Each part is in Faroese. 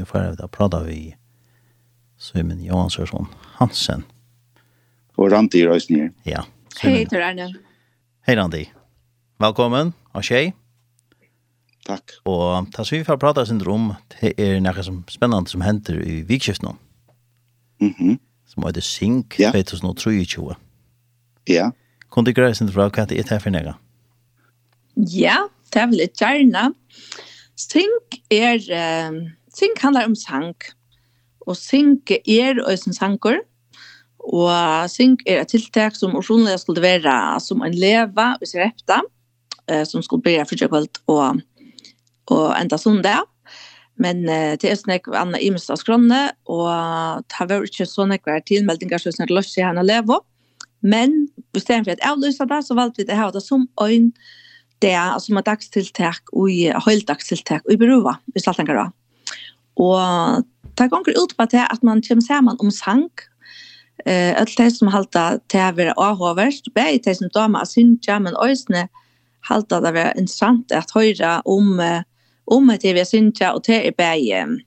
nu får jag prata vi Simon Johansson Hansen. Och Randi Rösnier. Ja. Hej till Arne. Hej Randi. Välkommen och tjej. Tack. Och ta så vi får prata syndrom det är något som spännande som händer i vikskiftet nu. Mhm. Som heter Sink ja. 2023. Ja. Kan du gräsa inte fråga vad det är för några? Ja, det är väl ett gärna. Sink är... Eh, Sing handlar om sang. Og sing er øysen sanger. Og sing er et tiltak som ursonlig skulle være som en leva i Srepta, eh, som skulle bli fyrtjekvalt og, og enda sundag. Men uh, det er sånn jeg anna Imestad skronne, og det var ikke sånn jeg var tilmeldinger som er løs i henne leva. Men i stedet for at jeg løser det, så valgte vi det her, det som øyn, det er som er dagstiltak og høyldagstiltak i berova i Saltangara. Og det gonger ut på det at man kommer sammen om sang, eh alt det som halta til å være avhåverst, både de som damer av syndja, men också halta det være interessant att höra om om at det er syndja och det er både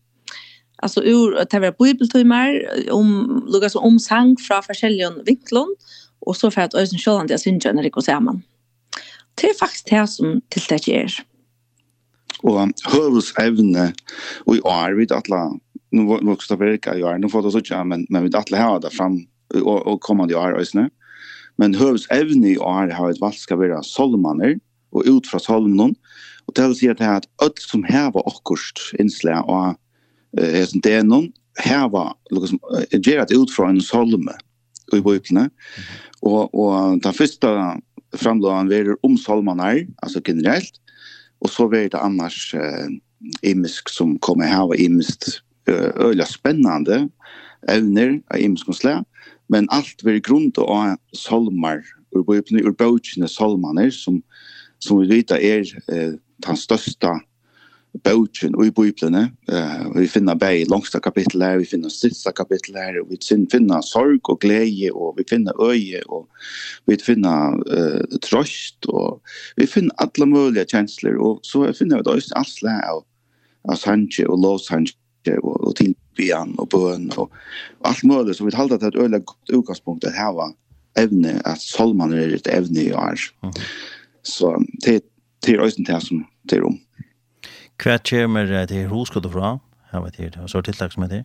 alltså ur det var bibeltimmar om Lukas om sang från forskjellige vinklar och så för att ösen själva det syndja når det går samman. Det är faktiskt det som tiltak det og høvelsevne og i år vid atla nu vokste verka i år, nu får det sånn, men, men vi atla har det fram og, og kommande år også. Men høvelsevne i år har et valg skal være solmaner og ut fra solmen og det å si at det er at alt som hever akkurst innslag og eh, det er noen heva liksom gerat ut från en solme i bøkene. Og og den første framlån er om solmaner, altså generelt. Og så blir det annars eh, imisk som kommer her, og imiskt øyla spennende evner av imisk og men alt blir grunn av salmar, ur bøkene, ur bøkene salmaner, som, som vi vet er eh, den største bøtjen og i bøyplene. Uh, vi finner bei langsta kapittel her, vi finner sista kapittel her, vi finner sorg og glede, og vi finner øye, og vi finner uh, trøst, og vi finner alle mulige kjensler, og så finner vi da også slag av, av sanje og lovsanje og, og tilbyen og bøn og, og alt mulig, så vi talte til et øyelig godt utgangspunkt at her var evne, at solmannen er et evne i år. Mm. Så det, det er også det som det er om. Hva kommer til hoskottet fra? Jeg vet og så er tiltak som heter?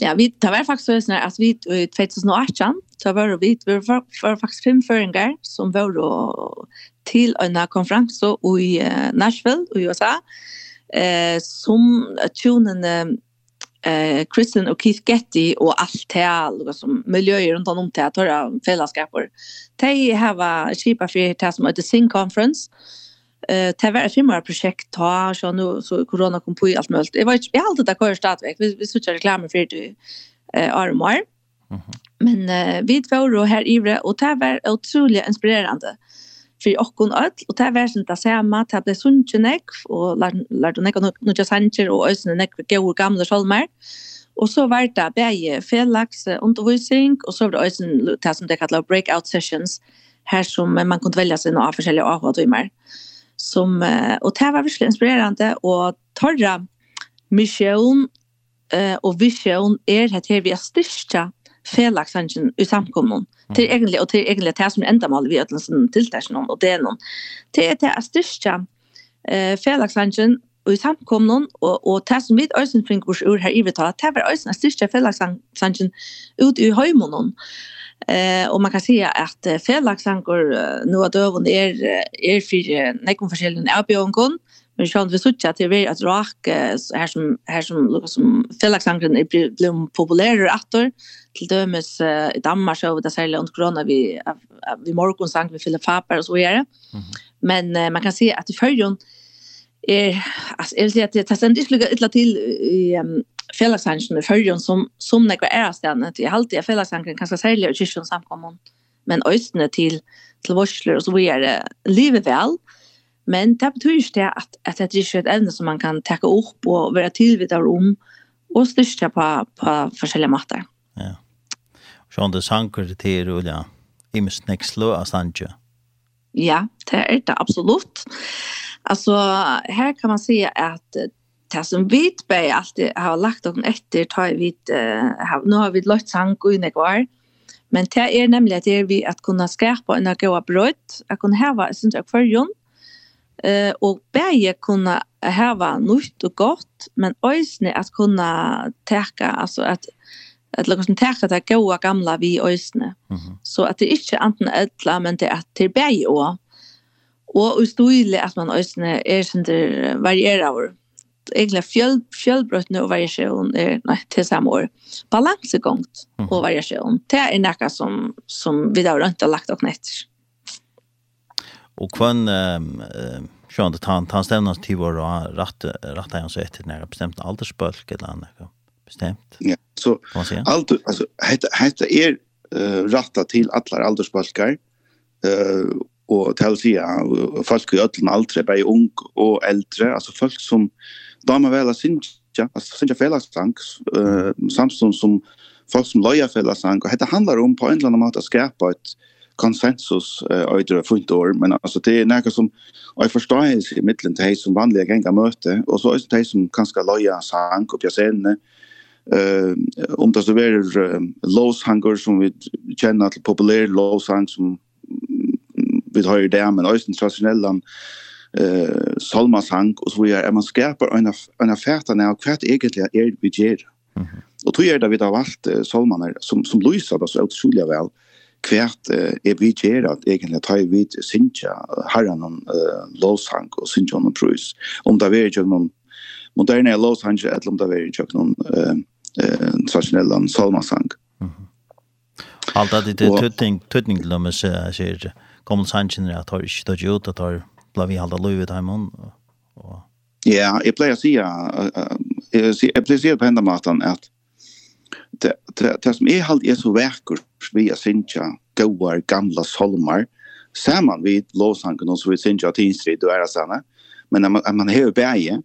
Ja, vi det var faktisk sånn at vi i 2018, så var vi, vi var, var faktisk fem føringer som var til en konferanse i Nashville i USA, eh, som tunene eh Kristen og Keith Getty og alt det alltså som rundt runt om teater och fellesskaper. De har kjipet for det som heter Sing Conference Eh det var ett firma projekt ta så nu så corona kom på i allt möjligt. Jag var jag alltid där kör stadväg. Vi vi switchade reklam för det eh Armar. Mhm. Men eh, vi var då här i och det var otroligt inspirerande för okkon öll och det var sånt där samma det blev och nek och lärde nek nu just hanjer och ösnen nek går gamla salmer. Och så var det bäge felax undervisning och så var det ösnen det som det kallar breakout sessions här som man kunde välja sina av olika avhopp och som eh, och det var verkligen inspirerande och torra mission eh, och vision är det här vi har största felaksangen i samkommun till egentligen och till egentligen det som enda mål vi att som tilltärs någon och det är någon det är det här eh, felaksangen i samkommun och, och det som vi ösen fink vars ur här i vi tar det var ösen styrsta felaksangen ut i höjmonon. Eh och man kan säga att felaksankor nu att övern är är för nekon forskellen erbjörgon men sjön vi såg att det är att rock här som här som Lucas som felaksanken är blom populärare åter till dömes i Danmark så över det särskilt under corona vi vi morgonsank vi fyller papper och så vidare. Men man kan se att i förrjun är alltså jag vill säga att det tas inte flyga illa till i fällasangen i förrjön som som när är stanna att jag alltid är fellagsangen kanske sälja i kyrkan samkommun men östne till till varsler och så vidare livet väl men det betyder inte att att det är ett ämne som man kan ta upp och vara tillvitad om och styrka på på olika matter. Ja. Så det sanker till rulla. av Sanje. Ja, det är det absolut. Alltså här kan man säga att det som vi bär alltid har lagt oss efter tar vi uh, nu har vi lagt sank och inne Men det är nämligen att det vi att kunna skapa en goda bröd, att kunna häva ett sånt akvarium eh och bäge kunna hava nytt och gott men ösne att kunna täcka alltså att att lukka som täcka det goda gamla vi ösne. Mm -hmm. Så att det är inte antingen ädla men det är att till bäge och Og i at man øsne er sender varierer over. Egentlig fjöl, fjölbrøttene og variasjon er nei, til samme år. Balansegongt og variasjon. Det er noe som, som vi da har rønt og lagt opp netter. Og kvann, um, sjående, han, han stevner til vår og rattet ratt han så etter når bestemt aldersbølg eller annet. Bestemt. Ja, så allt altså, heter, heter er uh, rätta til alle aldersbølger. Uh, og til å si folk i ødelen aldre, bare ung og eldre, altså folk som damer vel å alltså altså synge fellesang, uh, samstånd som folk som løyer fellesang, og dette handler om på en eller annen måte å skape et konsensus uh, øyder og funnet år, men altså det er noe som, og jeg forstår i midtelen til de som vanlige ganger møter, og så er det de som kanskje løyer sang og pjasenene, eh om det så är uh, låshanger som vi känner till populär låshang som vi har ju det men östen traditionella eh salmasang och så är man skärper en en affärta när kvart egentligen är vi ger. Och tror jag det vi har valt salmaner som som lyser då så otroligt väl kvärt är vi ger att egentligen ta vi synja herran om lovsang och synja om prus om det är ju någon moderna lovsang eller om det är ju någon eh eh traditionella salmasang. Allt att det är tutting tutting glömmer sig kommer sanchen där tar inte då ju att tar bla vi hålla lövet hemon och ja jag plejer säga jag plejer säga på ända matan att det det som är halt är så verkor vi är synja goar gamla solmar samman vid låsanken och så vi synja tinstrid då är sanna men när man man hör bäge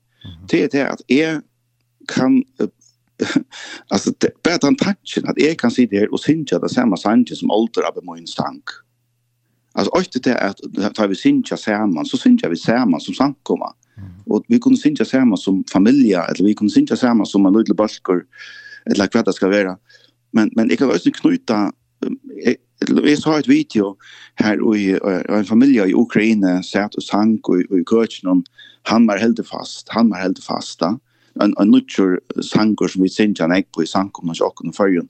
det är att är kan alltså bara den tanken att jag kan sitta här och synja det samma sanchen som ålder av min stank. Alltså ofta det är att tar vi synja samman så synja vi samman som samkomma. Mm. Och vi kunde synja samman som familja eller vi kunde synja samman som en liten balkor eller vad det ska vara. Men men jag kan också knyta vi så ett video här i en familj i Ukraina satt och sank och i köken han var helt fast han var helt fasta en en nutcher sankor som vi synja näck på i sankomna och och förrjun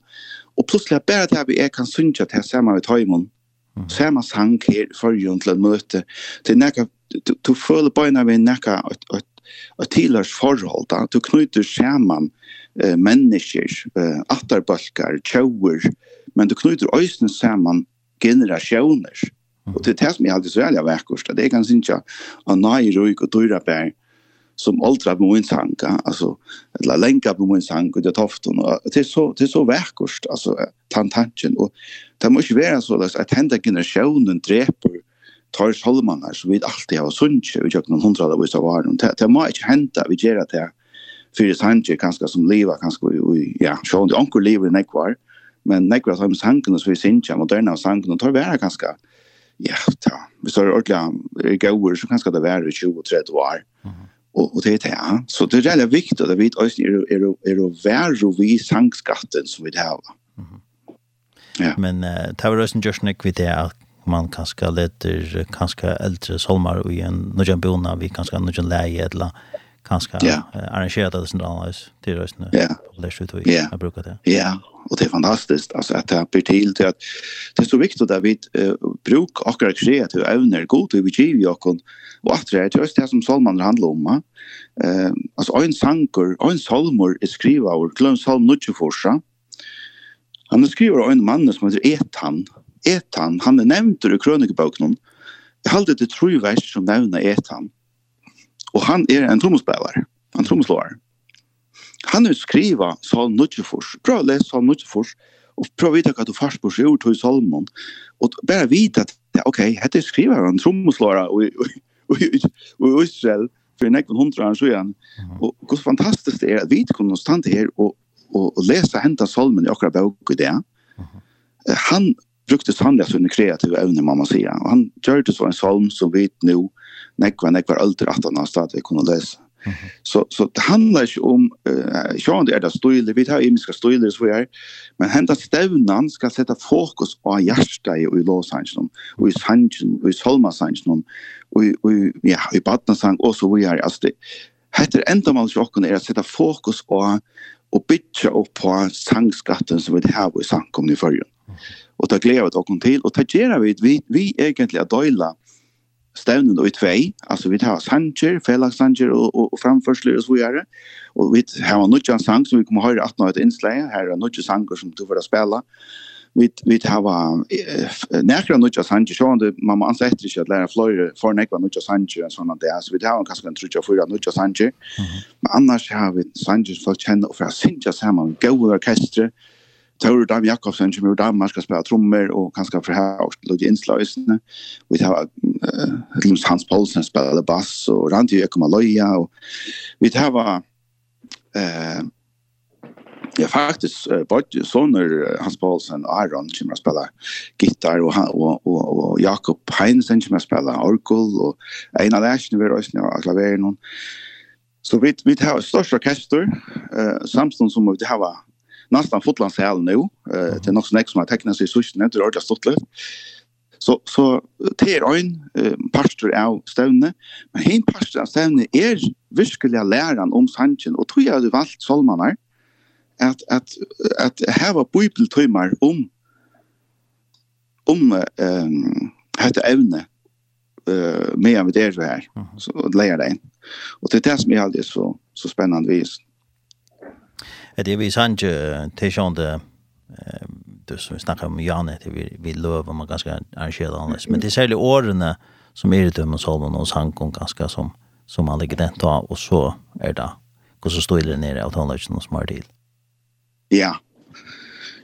och plötsligt bara det vi kan synja det samma med tajmon Mm. Samma sang her for jo til å møte. Det er nekka, du, du føler beina vi nekka et, et, et tidligere forhold. Da. Du knyter sammen eh, mennesker, eh, atterbalkar, tjauer, men du knyter øyne sammen generasjoner. Mm. Og det er det som er alltid så jævlig av ekkost. Det er ganske ikke av nøyre og dyrebær. Mm som åldrar på min sang, alltså eller länka på min tanka det tofton och det är så det är så verkost alltså tantanchen och det måste vara så där att hända generationen dreper tar Holmanar så vi allt har sunche vi köpte någon hundrade vis av varn det det måste hända vi gör det för det sanche kanske som leva kanske ja så det onkel lever i nekvar men nekvar som sanken så vi synja moderna sanken och tar vara ganska ja ta vi så ordla goer så kanske det vara 20 30 år. Og, og det er det. Så det er veldig viktig at vi også er, er, er å være vi sangskatten som vi det har. Ja. Men uh, det var rösten just när det at man kanskje leter kanskje eldre solmar og en noen bona vi kanske någon läge eller kanske ja. uh, arrangera det sånt annars det rösten nu. Ja. Yeah. Jag brukar det. Ja, yeah. och det är fantastiskt alltså att det blir till till att det är så viktigt att vi uh, brukar akkurat kreativa evner god vi ger och och att det är just det som Salman handlar om. Eh alltså en sankor, en salmor är skriva och klön salm nu forsa. Han skriver en man som heter Etan. Etan, han är nämnd i krönikeboken. Jag hade det tror vers som nämner Etan. Mm Og han er en trommelspiller, en trommelslåer. Han er skriva Salm 94. Prøv å lese Salm 94, og prøv å vite hva du først på sjord til Salmon. Og bare vite at, ok, dette skriver han trommeslåare i Israel for en nekken hundra år siden. Og hvor fantastisk det er at vi kunne stå her og, og, og lese henta Salmon i akkurat bøk i det. Han brukte sannlig sine kreative evne, må man sige. Og han gjør det så en salm som vi nå nekva, nekva ölder at han har stått vi kunde läsa. Så så det handlar ju om eh sjön är det stöjle vi tar imiska stöjle så här men hända stävnan ska sätta fokus på hjärta i och i Los Angeles och i Sanchen och i Solma Sanchen och och ja i Batnasang och så är alltså det heter enda mal chocken er att sätta fokus på och bitcha upp på sangskatten som vi har i samkomna i förrjun. Och ta glädje åt och till och ta gjør vi vi vi egentligen att dela stevnen i tvei, altså vi tar sanger, felagssanger og, og, og framførsler og så videre, og vi har noen sang som vi kommer høre 18 år et innslag, her er noen sanger som du får spela, vi vi har hava nærkra nutja sanji sjóndu man ans eftir ikki at læra fløyr for nekva nutja sanji og sånn der så vi hava kanskje ein trutja fyrir nutja sanji men annars har vi sanji folk kjenna og fra sinja saman við góðu orkestre Tor Dam Jakobsen som gjorde Danmark ska spela trummor och kanske för här och lite inslagsne. Vi har uh, Hans Paulsen spelar bass och Randy Ekomaloja och vi har eh Ja, faktisk, uh, både soner Hans Paulsen og Aron kommer å spille gitar, og, og, og, og Jakob Heinsen som spelar orgel och Einar Lersen var också när klaveren. Så vi vi har størst orkester eh, samtidigt som vi har nästan så här nu. Eh det är nog som har tecknat sig sushi när det har stått löv. Så så ter ein pastor av stevne, men hin pastor av stevne er virkelig læran om sanchen og tror jeg du valgt att at at at hava bibeltøymar om om ehm um, hetta evne eh uh, med av det här så lägger det in. Och det är det som är alltid så så spännande vis det är vi sanje till sån det det som vi snackar om Janne det vi vi löva man ganska arrangerar annars men det säljer åren som är det med Salmon och Sankon ganska som som han ligger den ta och så är det och så står det nere av tonlagen som smart deal. Ja.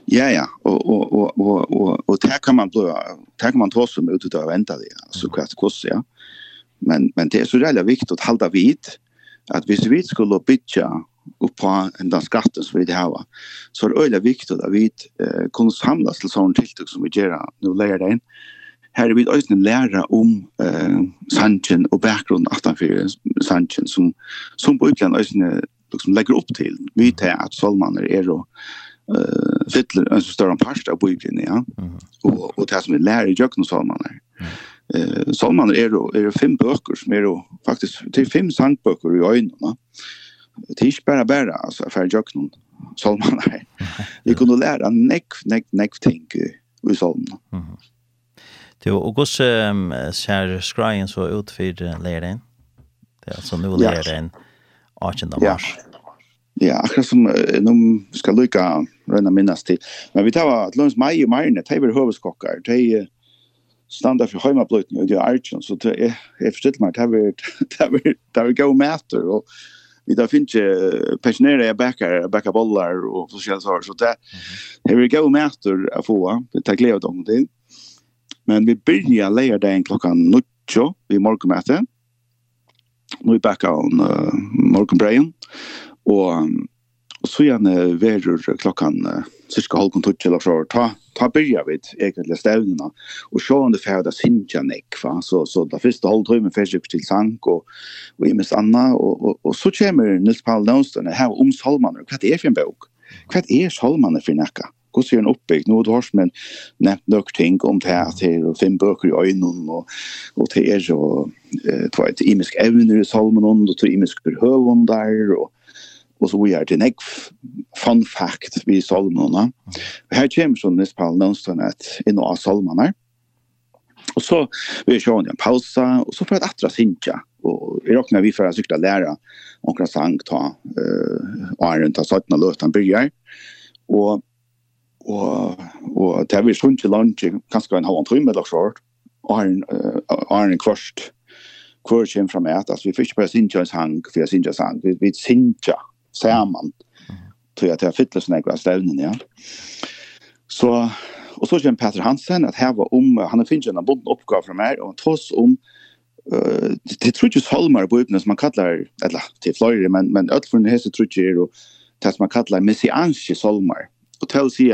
Ja ja och och och och och och där kan man blöa där kan man ta sig ut utav vänta det så kvart kost ja. Men men det är så jävla viktigt att hålla vid att hvis vi skulle bytja upp på den skatten som vi har. Så det är öjligt viktigt att vi eh, kan samlas till sådana tilltag som vi gör nu lägger det in. Här är vi också lära om eh, sanchen och bakgrunden fyrer sanchen som, som på utlandet också liksom, lägger upp till. Vi tar att solmaner är då eh fyller en större part av bibeln ja och och det som vi lär i jökna salmaner. Eh salmaner är då är det fem böcker som är då faktiskt till fem sankböcker i ögonen det är inte bara bara alltså för jag kan så man nej. Vi kunde lära neck neck neck tänk i sån. Mhm. Det och hur ser skrien så ut för läraren? Det är alltså nu läraren 18 mars. Ja, akkurat som uh, nu ska lycka röna minnas til. Men vi tar at lønns Maj og Marne, de er huvudskockar. De uh, standa for hemmablötning och det är Archon. Så jag förstår mig, det är det är det är go matter. Och vi där finns pensionärer backar backa bollar och så känns så så där här vi går med efter att få det er glede om det. Men vi börjar lägga den klockan 9 vi morgonmöte nu backar on uh, morgonbrain och um, Og så gjerne verur klokkan cirka halvkon tutsi eller så, ta, ta byrja vid egentlig stevnena, og sjå om det færda sinja nekva, så, så da fyrste med fyrsik til sang og, og imes anna, og, og, og så kommer Nils Paul Nånstøyne her om salmaner, hva er for en bok? Hva er Salman for nekka? Hva er en oppbygg? Nå har men nevnt nok ting om det her til fem bøker i øynene, og, og til er jo, eh, tveit, imisk evner i salmanen, og til imisk behøvundar, og, og så gjør det en fun fact vi salmene. Her kommer sånn Nispal Nønstrøn et inn av salmene. Og så vi kjører en pausa, og så får jeg et atra sinja. Og vi råkner vi for å sykle lære omkring sang ta uh, åren til 17 løtene byrger. Og og og det er vi sånn til lunch kanskje en halv time eller så og en Arn en kvart kvart kjem fram at vi fisk på sinja sang for sinja sang vi sinja saman. Tror jag att jag fyller såna här stävnen, ja. Så och så känner Peter Hansen att här var om han har finns en bunden uppgåva från mig och trots om eh det tror jag Holmar på öppnas man kallar eller till Florida men men öll från hese tror jag och tas man kallar messianske Holmar och tell sig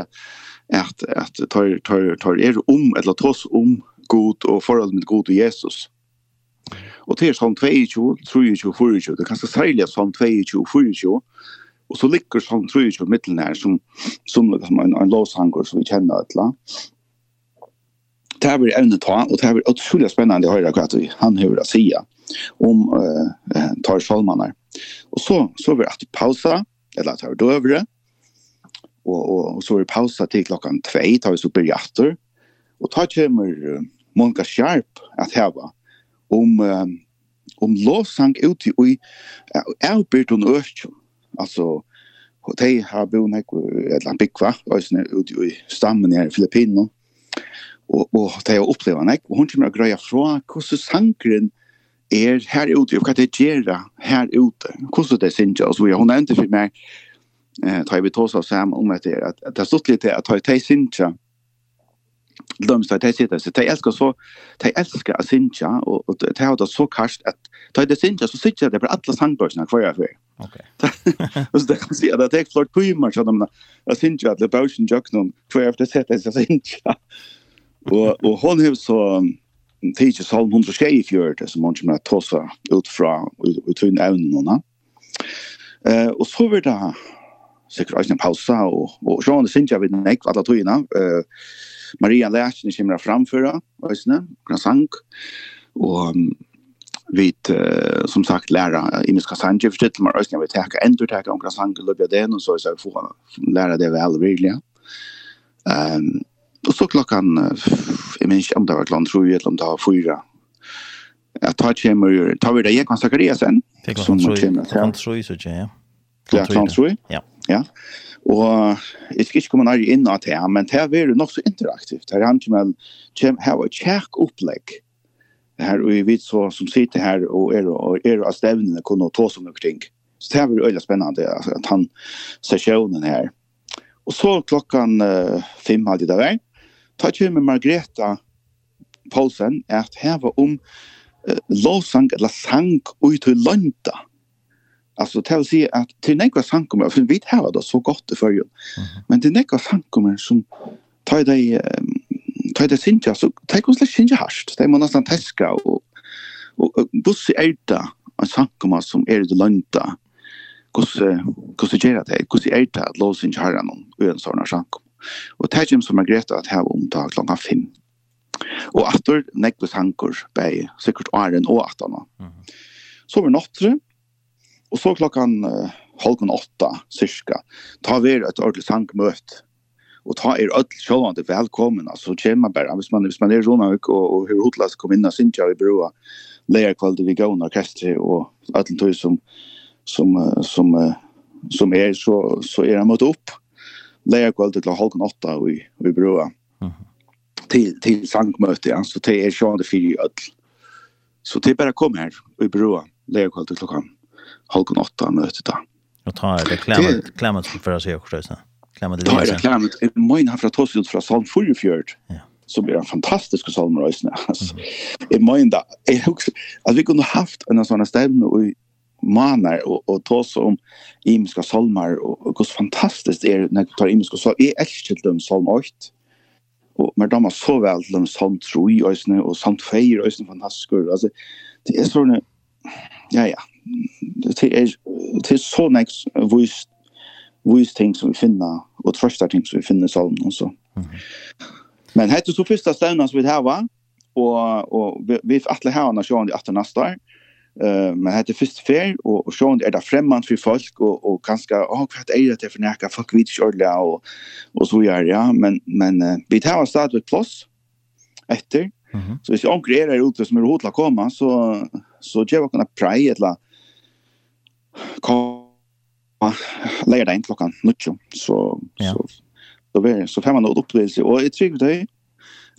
att att tar tar tar er om eller trots om god och förhållandet med god och Jesus Og til sånn 22, 23, 24, det er kanskje særlig sånn 22, 24, og så ligger sånn 23 middelen her som, som som en, en låshanger som vi kjenner et eller annet. Det her blir evne ta, og det har blir utrolig spennende å høre hva han hører å si om uh, tar salmene. Og så, så blir det pausa, eller at det er døvere, og, og, og så er det pausa til klokken 2, tar vi så blir hjertet, og da kommer uh, Monika Sharp at heva, om um, om lovsang ut i i Albert och Örch. altså de har bo nek ett land bikva ut i stammen i Filippino. og og de har upplevt nek og hon kommer greja fra hur sangren er her ute og hva det gör her ute. hvordan det synes jeg, og så hun hon inte för mig eh tar vi tosa sammen om att det att det stått lite att ta i sinja de står det sitter så det älskar så det älskar att synja och det har det så kast att ta det synja så sitter det på alla sandbörsarna kvar jag för. Okej. Och så det kan se att det är flört kymar så de att synja att det börsen jöknon kvar efter sättet så synja. Och och hon har så teacher Salm 100 skei fjørte som hon kommer att tossa ut fra ut ur. Eh och så vill det säkert en pausa och och så han synja vid nek alla tøyna eh Maria Læsjen kommer å framføre, Øysene, Grasang, Och vi som sagt lära i miska sanje det man ösnja vi ta ändå ta om krasanke lubja den och så så få lära det väl verkligen. Ehm och så klockan i minns om det var land tror jag om det var fyra. Jag tar kommer tar vi det jag kan säkert sen som kommer sen. Klockan tror jag så ja. Klockan tror jag. Ja. Ja. Og jeg skal ikke komme nær inn av det, men det er nok så interaktivt. Det er han som kommer her og opplegg. Her og vi så, som sitter her og er, og er av stevnene kunne ta som noe ting. Så det er veldig spennende altså, at han sessionen her. Og så klokken uh, fem halv i dag, ta til med Margreta Poulsen at her var om uh, lovsang eller sang ut til landet Alltså det vill säga att till nekva sankommer, för vi har det så gott i förrjun, mm -hmm. men till nekva sankommer som tar dig tar dig sinja, så tar dig slags sinja harst det är man nästan täska och och och buss i det en sankomma som är det lönta kus kus gera det. Kus är det att lås sinja har någon en sån sankom och tar som Margareta att ha omtag klockan fem. och åter näkvis hankor bei säkert åren och -hmm. så var nattre Og så klockan uh, halv åtta cirka ta vi ett ordentlig sangmøt. och ta er öll sjålvande välkomna så kommer man bara. Hvis man hvis man är såna och och hur hotlas kom inn og syns i broa lägger kvalitet vi går orkestri och allt tog som som som som är så så är det mot upp lägger kvalitet til halv åtta i i broa till till sankmöte ja så det är sjålvande fyri öll. Så det bara kom her i broa lägger kvalitet klockan halv åtta mötet då. Och ta det klämmet klämmet för att se hur det Klämmet det. Ja, klämmet. Min har från Tossjut från Salm 44. Ja som är en fantastisk salm salmer alltså. Mm. Jag menar jag också att vi kunde haft en sån här stämning och manar och och ta så om imska salmer och hur fantastiskt är när du tar imska så är äckligt dem salm 8. Och men de har så väl dem salm 3 och såna och salm 4 och såna fantastiska alltså det är såna ja ja det er, det er så nek vis, vis ting som vi finner, og trøster ting som vi finner i salmen også. Mm -hmm. Men hette så første stevna som vi har hava, og, og vi, vi atle her når sjående etter neste år, Uh, men hette første fer, og, og sjående er det fremmant for folk, og, og ganske, åh, oh, hva er det for nekka, folk vet ikke ordentlig, og, og så gjør ja. Men, men uh, vi tar stadig plass etter, Mm -hmm. Så hvis jeg omkring er ute som er hodet til å komme, så, så gjør jeg noen prei, eller komma lägga det in klockan nuttjo. Så, ja. så, så, så, så får man en opplevelse. Og jeg tror det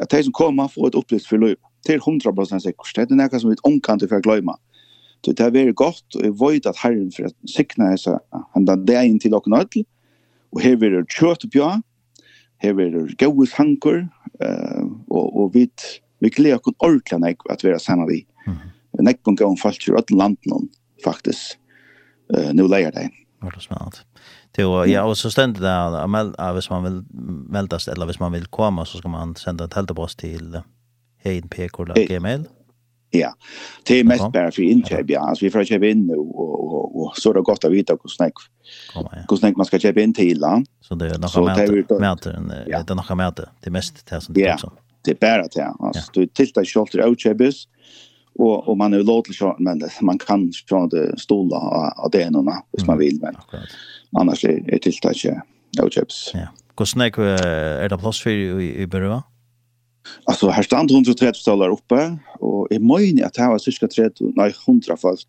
at de som kommer få ett upplevelse för löp till 100% sikkert. Det är något som vi omkant för att glömma Så det är väldigt gott och jag vet att herren for å sikne så han där det in till och dere och här vill det kött på här vill vil det gode hankor uh, och og vi, vi gleder oss ordentligt att vara samma vi. Mm. Nek på en gang falt til alle landene, faktisk uh, nu lägger det. Vad det smalt. var ja, och så ständer det att ja, hvis man vill meldas eller hvis man vill komma så ska man sända ett hältepost till heinpk.gmail. Ja, det är mest bara för inköp, ja. Alltså vi får köpa in nu och, och, och så är det gott att vita hur snäck, hur snäck man ska köpa in till. Ja. Så det är några mäter, mäter, ja. det är några mäter. Det är mest det som det är. Ja, det är bara det. Alltså, du tittar kjolter och köpes. Ja och og man är låt till shot men man kan köra det stola av det noen hvis man vill men annars är det till ikke no chips ja. Kostnader er det plats för i i beröva Alltså här stand 130 dollar uppe och i mojne att här var cirka 30 nej 100 folk.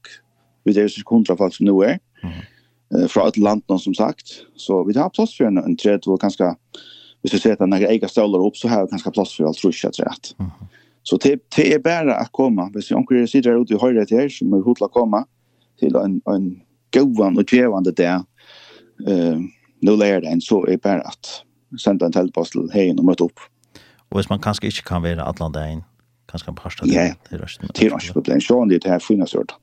Vi det är cirka 100 folk som nu är mm. från Atlanten som sagt. Så vi har plats för en, en 30 och ganska hvis vi ser att några egna stolar upp så här ganska plats för allt tror jag tror att Så det, det er bare å komme. Hvis noen sitter her ute i høyre til her, som er hodla komme til en, en gåvan og djevande der, eh, nå lærer det en, så er bare at sende en teltpost til heien og møte opp. Og hvis man kanskje ikke kan være atlan deien, kanskje en parstad til yeah. resten? Ja, til resten. Det er sånn det er finnes gjort.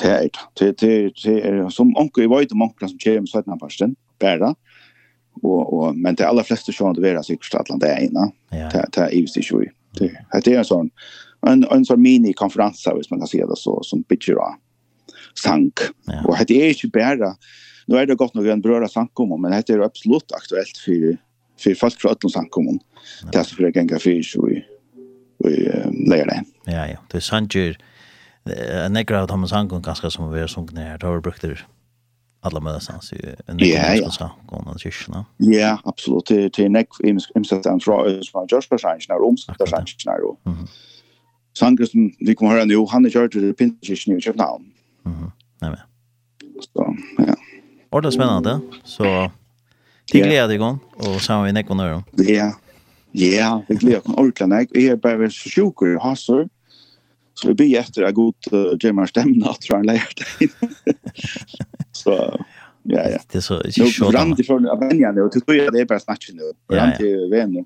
Det er det. Det er som onker jeg vet om onker som kjører med 17 parsten, bare. Og, og, men det aller fleste sånn det er sikkert atlan deien. Det er i hvis det ikke det, det är en sån en, en sån mini-konferens, hvis man kan säga det så, som bygger av sank. Ja. Och det är ju bara, nu är det gott nog en bröra om men det är absolut aktuellt för, för folk från ötlund sankommon. Ja. Det är så för att gänga fyrs och vi i um. Ja, ja. Det är ju. en ekra av Thomas Hankon ganska som vi har sunket ner, det har vi brukt det alla med sen så en ja ja. går man sig ja absolut. Det det neck im im sätt an fra från Josh Pershine när om där sen när då. Sankersen vi kommer höra nu han kör till pinch nu i Köpenhamn. Mhm. Nej men. Så ja. Och det spännande? Så Det gleder jeg igång, og så har vi nekken Ja, ja, det gleder jeg ordentlig. Jeg er bare så sjukker i Hasser, Så vi blir efter att god Jermar stämna att han lärt Så ja ja. Det är så inte så. Nu brann det från Avenia nu till tror jag det är bara snatch nu. Brann till Ven.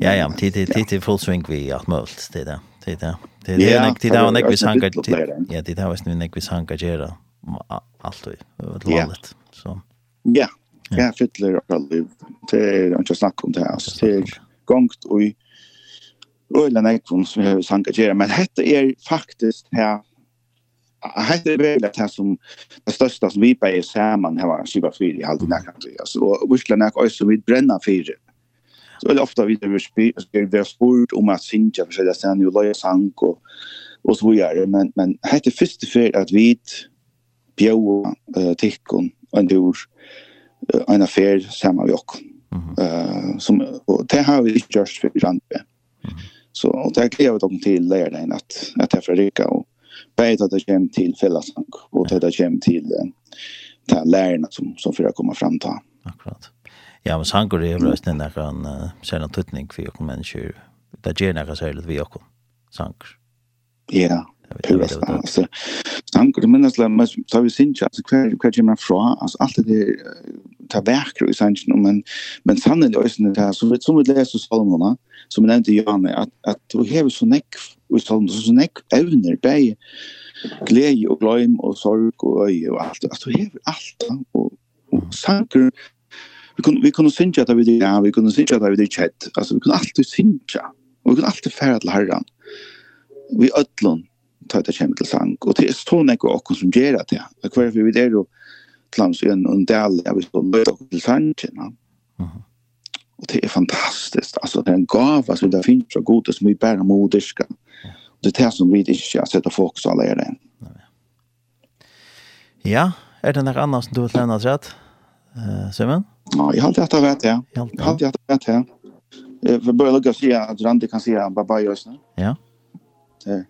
Ja ja, det det det full swing vi att målt det där. Det där. Det är näkt det där näkt vi sankar. Ja, det där var näkt vi sankar gera. Allt och landet. Så. Ja. Ja, fyller och liv. Det är inte snack om det här. Det är gångt och Røyla Nekvon som vi har sanka gjøre, men dette er faktisk her Hette er veldig det som det største som vi bare er sammen her var skiva 4 i halv nekkantri, altså, og virkelig nek også som vi brenner fire. Så veldig ofte vi har spurt om at Sintja for seg, og er løy sang og, og så videre, men, men hette første fyr at vi bjøy uh, tikkun en tur en affær sammen vi okkur. Mm -hmm. uh, som, og det har vi ikke gjort fyrir Randbe. Mm -hmm. Så och det kräver dem till läraren att att det förrycka och bäta att det kommer till fällasank och att det kommer till ta lärarna som som för att komma fram ta. Akkurat. Ja, men sank och det är väl nästan där kan sen en tutning för människor. Det ger några så här vi också. Sank. Ja. Det var spännande. Han kunde minnas lämna så vi sin chans kvar kvar gemma fra? Alltså allt det ta verk i sanchen men men sannen det ösen det så vet som vi läser psalmerna som den inte gör med att att du har så näck och så så näck evner bäj glädje och glöm och sorg och öj och allt att du har allt och och sanker vi kunde vi kunde synja att vi det ja vi kunde synja att vi det chat alltså vi kunde alltid synja och vi kunde alltid färra till herran vi ödlon ta det kommer til sang. Og det er så nekko okkur som gjer det. Og hver vi er jo klams igjen og en del av vi på møte okkur til sangen. Og det er fantastisk. Altså det er en gava som det finnes fra gode som vi bærer moderska. Og det er det som vi ikke har sett av folk som alle er det. Ja, er det noe annet som du vil lene oss rett, Simon? Ja, jeg har alltid hatt det vet, ja. Jeg har alltid hatt det vet, ja. Vi bør lukke å si at Randi kan si at han bare bare gjør Ja. Det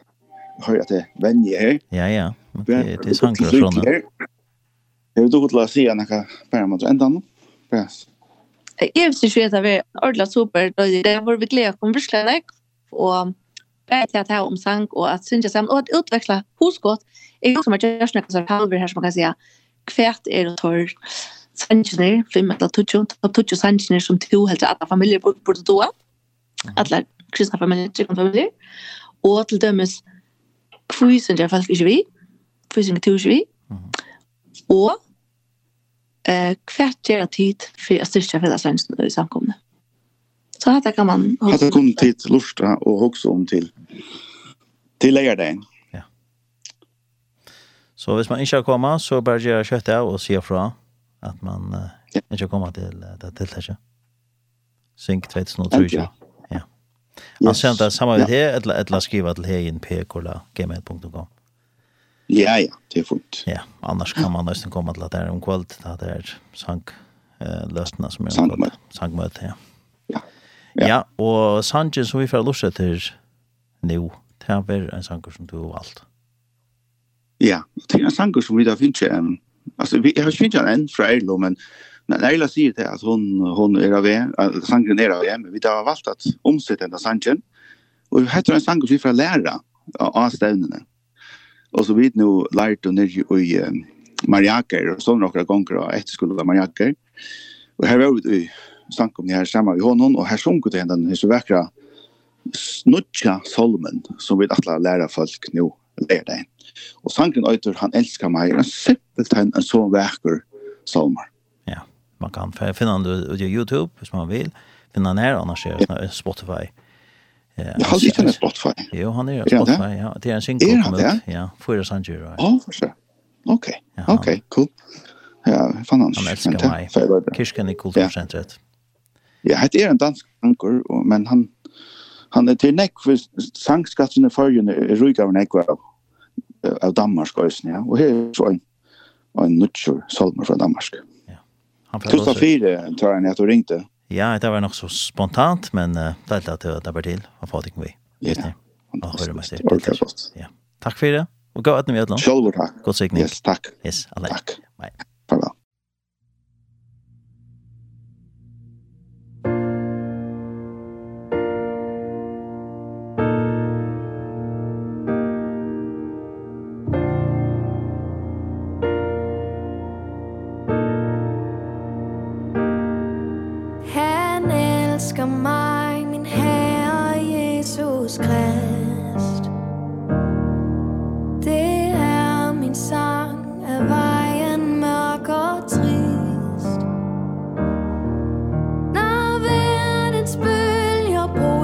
hör att det venje här. Ja, ja. Det är sanger og sånne. Jeg vil dukket til å si at jeg kan bare måtte enda nå. Jeg synes ikke at vi er ordentlig super. Det var vi glede å komme virkelig nok. Og bare til at jeg om sang og at synes jeg sammen. Og at utveksle Jag Jeg er også med Kjørsten, jeg kan halver här som man kan säga. Kvärt är det torr sannsjene, fem eller tutsjo, och tutsjo sannsjene som två helt til familjer familier burde doa. Alle kristne familier, tryggende familier. Og til dømes Hvor synes jeg faktisk ikke vi? Hvor synes jeg ikke vi? Og eh, hvert gjør det tid for å styrke fellesrensen i samkomne. Så dette kan man... Dette kom tid til Lorsta og også om til, til leierdagen. Ja. Så hvis man ikke har kommet, så bare gjør kjøttet av og sier fra at man eh, ikke har kommet til det tiltaket. Synk 2023. Ja. Han yes. sender samme vid her, eller, eller skriver skriva till heginpkola.gmail.com. Ja, ja, det er fullt. Ja, annars kan man nesten komme til at det er om kvällt, att det er sang eh, løsene som är sankmöte. Sangmøte. ja. Ja. Ja, ja og sangen som vi får lusse til nå, det er en sanger som du har valgt. Ja, det er en sanger som vi da finner, ju, um, altså vi har ikke ju en fra Erlo, men Men Eila sier det at hon hon är av en sangen er av en vi har valgt att omsätta den sangen och vi heter en sang för får lära av stevnene. Och så vidt nu lärt och nere i Mariaker och så några ganger av etterskolen av Mariaker. Och her var vi i sang om det här sammen vi honom och här sjönk det den här så vackra snutcha solmen som vi alla lära folk nu lære dig. Och sangen øyter, han älskar mig. Han simpelt han en så vekker solmer man kan finna den på Youtube hvis man vill finna den här annars är det Spotify Ja, jag har lite Spotify. Jo, han är på Spotify. Ja, det är en synk som kommer ut. Ja, för Sanjur. Ja, för sig. Okej. Okej, cool. Ja, fan annars. Han älskar mig. Kirsken i kulturcentret. Ja, det är en dansk anker, men han han är till näck för sangskatten i förrjun är rygg av näck av, av Danmark och ja. Och här är så en, en nutjur solmer från Danmark. Mm. Han fick 2004 tror jag att du ringte. Ja, det var nog så spontant men uh, det att det var till av Patrik vi. Ja. Och hörde mig det. Ja. Tack för det. Och gå att ni vet något. Självklart tack. God signing. Yes, tack. Yes, alla. Tack. Bye.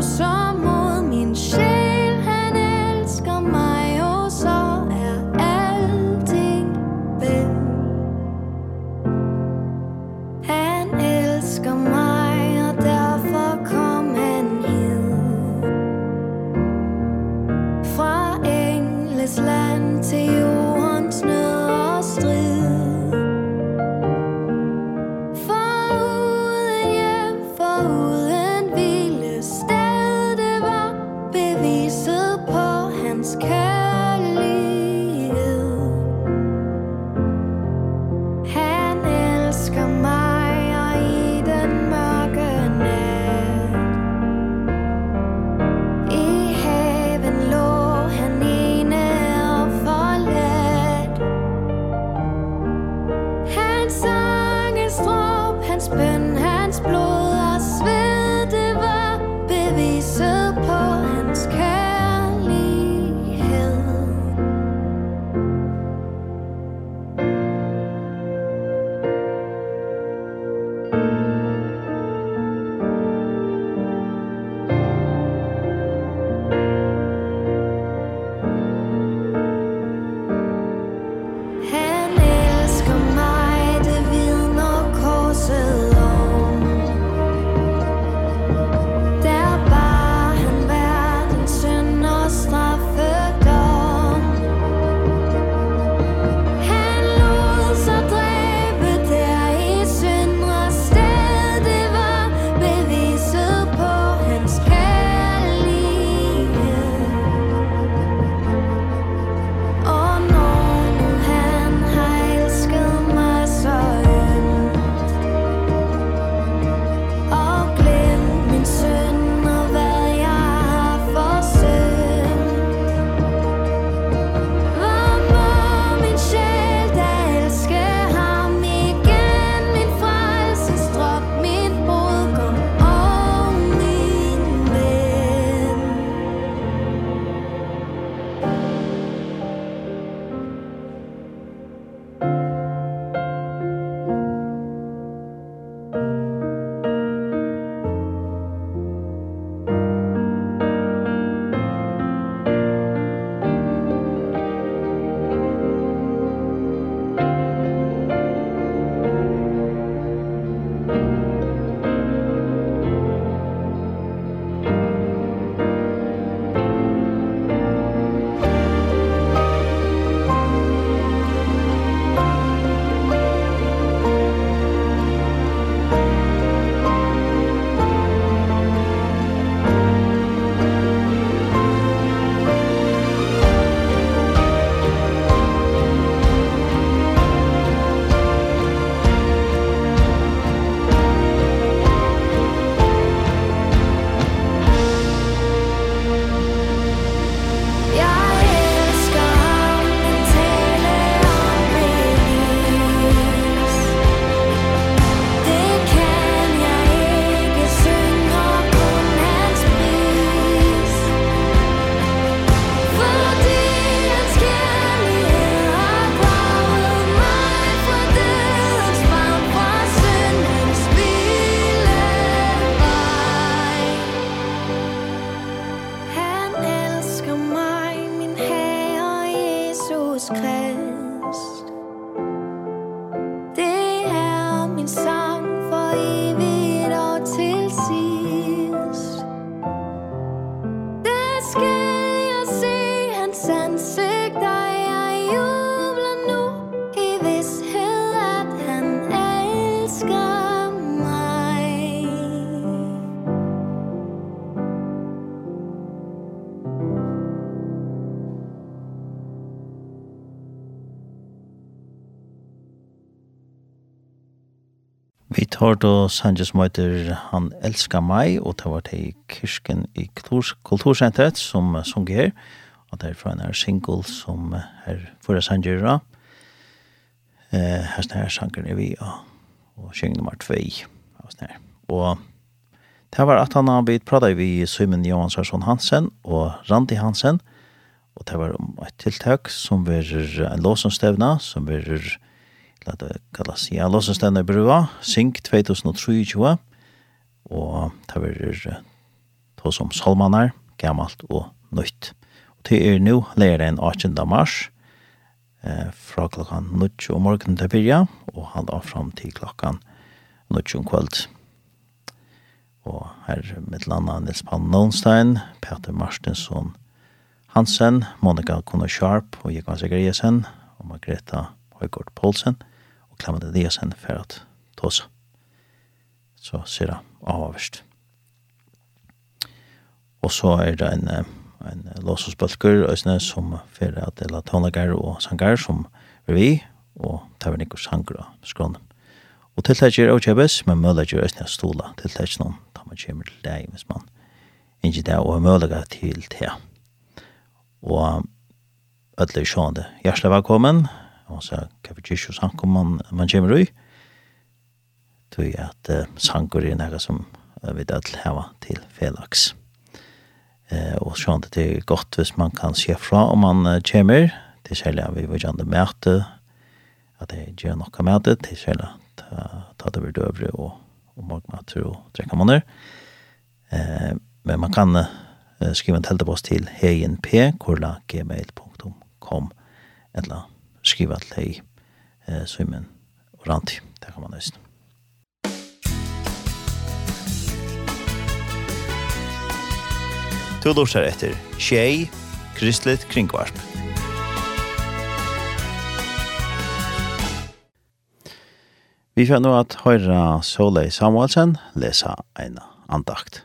som Christ. hørt og Sanchez møter Han elskar meg, og det var til Kirsken i Kultursenteret som sunger her, og det er fra en her single som er for Sanchez da. Eh, her snær sangren er vi, og, og syng nummer 2 av. Og det var at han har blitt pratet vi Simon Johansson Hansen og Randi Hansen, og det var om et tiltak som var en låsomstevna, som verer eller det kallas ja, Låsenstein i brua, Sink 2023, og det er to som salmanar, gammalt og nøyt. Og det er nå lærer en 18. mars, eh, fra klokkan 9 om morgenen til byrja, og halda fram til klokkan 9 om kvöld. Og her med landa Nils Pan Nånstein, Peter Marstensson Hansen, Monika Kuno Sharp og Jekvann Segeriesen og Margreta Høygård Poulsen og klemmer det det sen for at tåse. Så ser det avhverst. Og så er det en, en låsosbølger som fyrir at det er tonlager og sanger som er vi, og tar vi nikker sanger og skrånum. Og tiltak er avkjøpes, men møller gjør øsne stola tiltak noen, da man kommer til deg hvis man ikke det, og møller til det. Og alle sjående, hjertelig velkommen og så kan vi og sang om man, man kommer i, tog at uh, sanger er noe som vi da til heva til felaks. Uh, og sånn det er godt hvis man kan se fra om man uh, kommer, til særlig at vi vil gjerne møte, at det gjør noe med det, til særlig at ta det over døvre og, og magmater og trekker måneder. Uh, men man kan uh, skriva en teltepost til hegenp.gmail.com eller skriva til hei eh, Simon Oranti. Det kan man nøysen. Du lortar etter Tjei, Kristelig Kringvarp. Vi får nå at høyre Solveig Samuelsen lesa eina andakt.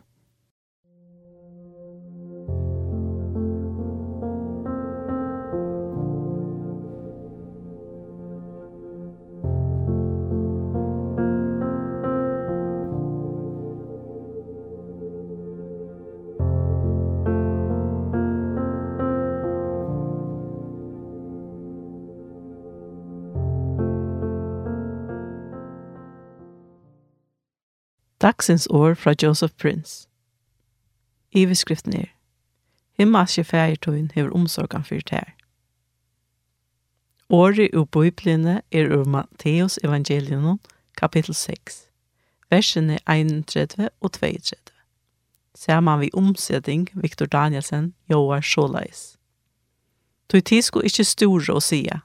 Dagsens år fra Joseph Prince. Iveskriften er Himmelske fægertøyen hever omsorgan fyrt her. Året ur bøyblene er ur Matteus evangelion kapittel 6, versene 31 og 32. Saman vi omsetting Viktor Danielsen joar sjåleis. Tøy tid sko ikkje store å sia.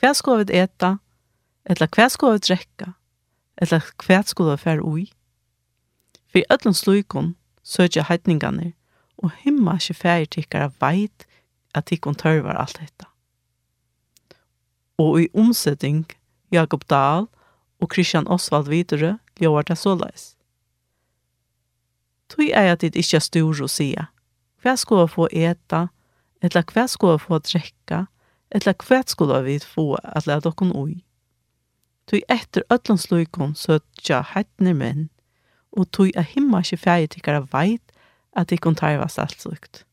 Hva sko vi eta? Eller hva sko vi drekka? Eller hva sko vi fær ui? Vi öllum slukon søkja heitningane og himma ikkje færi tikkara veit at tikkun tørvar alt dette. Og i omsetting, Jakob Dahl og Christian Osvald Videre ljóvar det såleis. Tui er at dit ikkje stor å sia. Hva skulle få eta, eller hva skulle få drekka, eller hva skulle vi få at leta okkon ui. Tui etter öllum slukon søtja heitnir menn, og tog a himma ikke feie tikkara veit at ikkon tarvast alt sukt.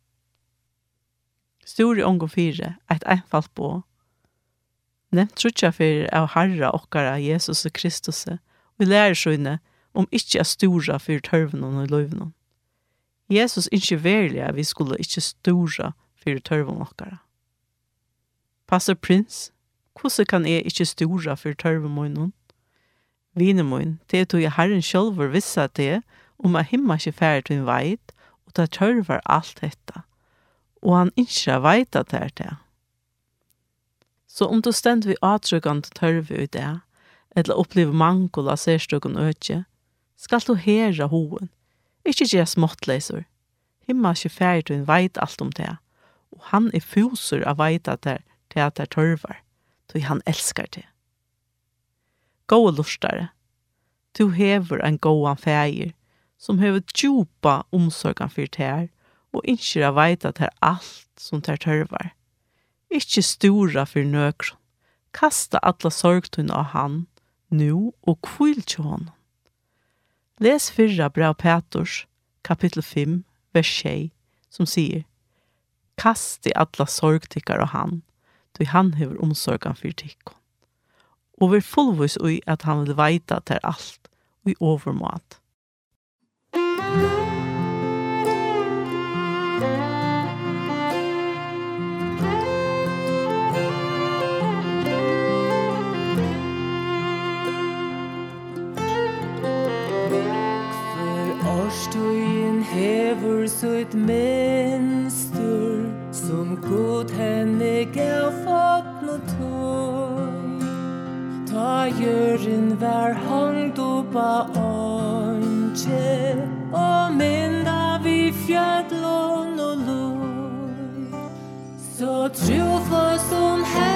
Stor i ångon fire, eit einfalt på. Nevnt trutja fyrir av Herra okkara Jesus og Kristus og lærer lærersøyne om ikkje er stora fyrir tørvnum og løyvnum. Jesus ikkje verlig at vi skulle ikkje stora fyrir tørvnum okkara. Passer prins, hvordan kan jeg ikkje stora fyrir tørvnum og? vinemoin, det er tog jeg herren sjølver vissa det, om at himma ikke færre til en veit, og ta tørver alt dette, og han ikke veit at det er det. Så om du stend vi atrykkant tørve i det, eller oppleve mangel av særstukken øtje, skal du hera hoen, ikke gjøre småttleiser. Himma ikke færre til en veit alt om det, og han er fuser av veit at det er det er tørver, tog han elskar det. Gå lustare. Du hever en gåan fægir, som hever djupa omsorgan fyrir tær, og innskir a veita tær alt som tær tørvar. Ikkje stora fyrir nøkron. Kasta alla sorgtun av han, nu og kvill til honom. Les fyrra brev Peters, kapittel 5, vers 6, som sier Kast i alla sorgtikkar og han, då han hever omsorgan for tikkon og var fullvis ui at han vil veita til alt, og i overmat. Årstøyen hever søyt mønster som god henne gav fatt Eieren var hangt upp a åndsje Og mynda vi fjallon og lor Så trofast om her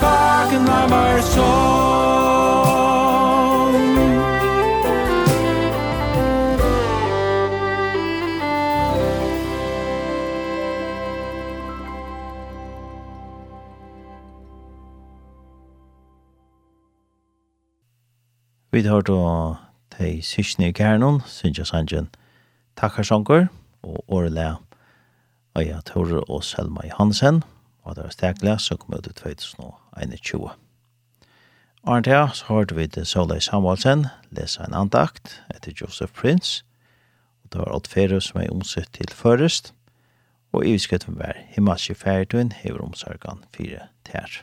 fucking love our song Vi har då tei syskne i kærnon, Sintja Sanjen, Takkarsanker og Årle Øya Tore og Selma Johansen. Og det var stekla, så kom jeg til 2000. 21. Arne Thea, så hørte vi til Solveig Samuelsen lese en andakt etter Joseph Prince, og det var alt fere som er omsett til først, og i visketten var himmelske Ferdun hever omsorgan fire tær.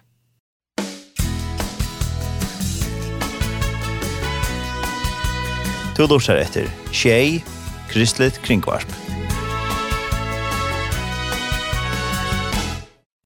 To lortar etter Tjei, Kristelig Kringvarp.